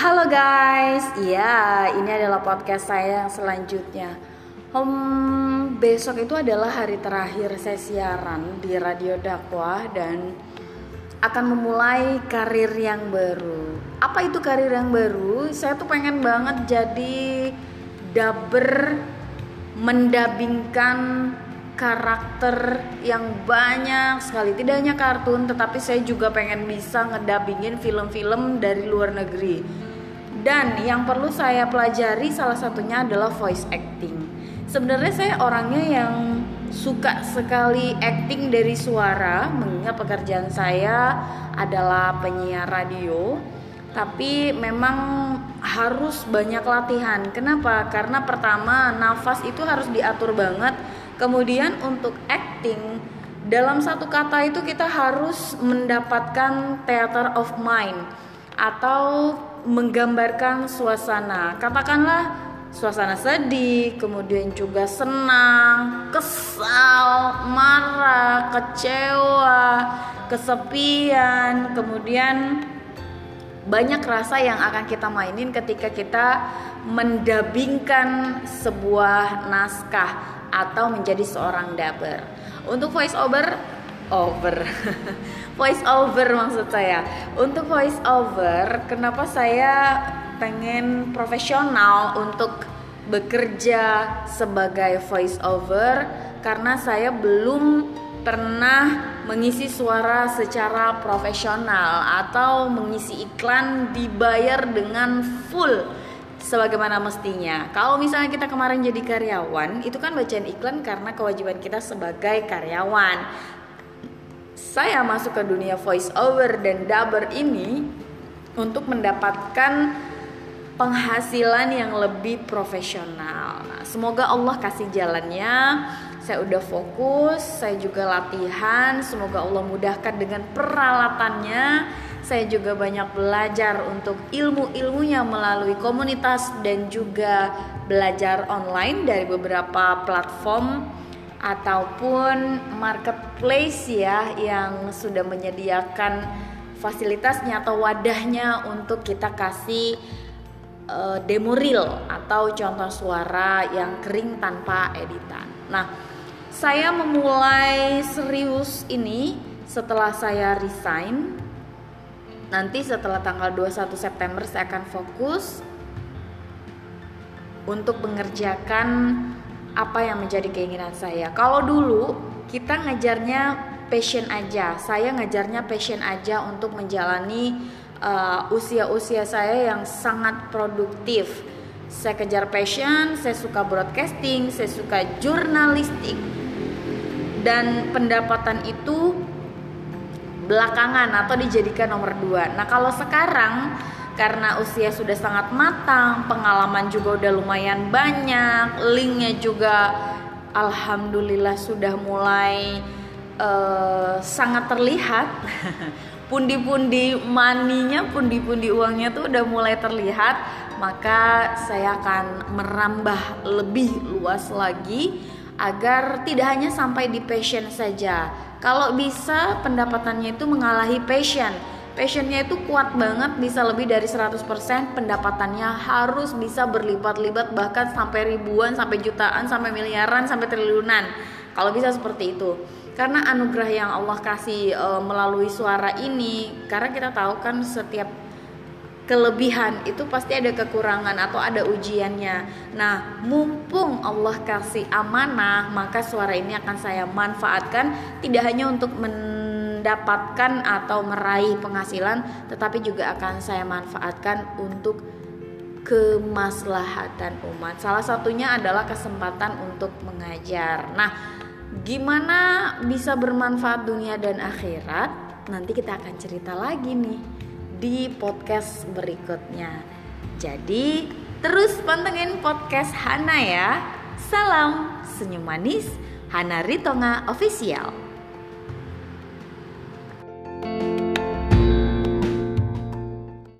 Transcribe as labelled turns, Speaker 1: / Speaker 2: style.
Speaker 1: Halo guys, iya ini adalah podcast saya yang selanjutnya. Hmm, besok itu adalah hari terakhir saya siaran di Radio Dakwah dan akan memulai karir yang baru. Apa itu karir yang baru? Saya tuh pengen banget jadi dubber mendabingkan karakter yang banyak sekali tidak hanya kartun tetapi saya juga pengen bisa ngedabingin film-film dari luar negeri dan yang perlu saya pelajari salah satunya adalah voice acting sebenarnya saya orangnya yang suka sekali acting dari suara mengingat pekerjaan saya adalah penyiar radio tapi memang harus banyak latihan. Kenapa? Karena pertama nafas itu harus diatur banget Kemudian untuk acting dalam satu kata itu kita harus mendapatkan theater of mind atau menggambarkan suasana. Katakanlah suasana sedih, kemudian juga senang, kesal, marah, kecewa, kesepian, kemudian banyak rasa yang akan kita mainin ketika kita mendabingkan sebuah naskah atau menjadi seorang dubber. Untuk voice over over voice over maksud saya. Untuk voice over kenapa saya pengen profesional untuk bekerja sebagai voice over karena saya belum pernah mengisi suara secara profesional atau mengisi iklan dibayar dengan full sebagaimana mestinya. Kalau misalnya kita kemarin jadi karyawan, itu kan bacaan iklan karena kewajiban kita sebagai karyawan. Saya masuk ke dunia voice over dan dubber ini untuk mendapatkan penghasilan yang lebih profesional. Nah, semoga Allah kasih jalannya. Saya udah fokus, saya juga latihan. Semoga Allah mudahkan dengan peralatannya saya juga banyak belajar untuk ilmu-ilmunya melalui komunitas dan juga belajar online dari beberapa platform ataupun marketplace ya yang sudah menyediakan fasilitasnya atau wadahnya untuk kita kasih uh, demo reel atau contoh suara yang kering tanpa editan. Nah, saya memulai serius ini setelah saya resign nanti setelah tanggal 21 September saya akan fokus untuk mengerjakan apa yang menjadi keinginan saya. Kalau dulu kita ngajarnya passion aja, saya ngajarnya passion aja untuk menjalani uh, usia-usia saya yang sangat produktif. Saya kejar passion, saya suka broadcasting, saya suka jurnalistik. Dan pendapatan itu belakangan atau dijadikan nomor dua. Nah kalau sekarang karena usia sudah sangat matang, pengalaman juga udah lumayan banyak, linknya juga alhamdulillah sudah mulai uh, sangat terlihat. pundi-pundi maninya, pundi-pundi uangnya tuh udah mulai terlihat, maka saya akan merambah lebih luas lagi agar tidak hanya sampai di passion saja, kalau bisa pendapatannya itu mengalahi passion passionnya itu kuat banget bisa lebih dari 100% pendapatannya harus bisa berlipat-lipat bahkan sampai ribuan sampai jutaan sampai miliaran sampai triliunan kalau bisa seperti itu karena anugerah yang Allah kasih e, melalui suara ini karena kita tahu kan setiap kelebihan itu pasti ada kekurangan atau ada ujiannya. Nah, mumpung Allah kasih amanah, maka suara ini akan saya manfaatkan tidak hanya untuk mendapatkan atau meraih penghasilan, tetapi juga akan saya manfaatkan untuk kemaslahatan umat. Salah satunya adalah kesempatan untuk mengajar. Nah, gimana bisa bermanfaat dunia dan akhirat? Nanti kita akan cerita lagi nih di podcast berikutnya. Jadi, terus pantengin podcast Hana ya. Salam senyum manis, Hana Ritonga Official.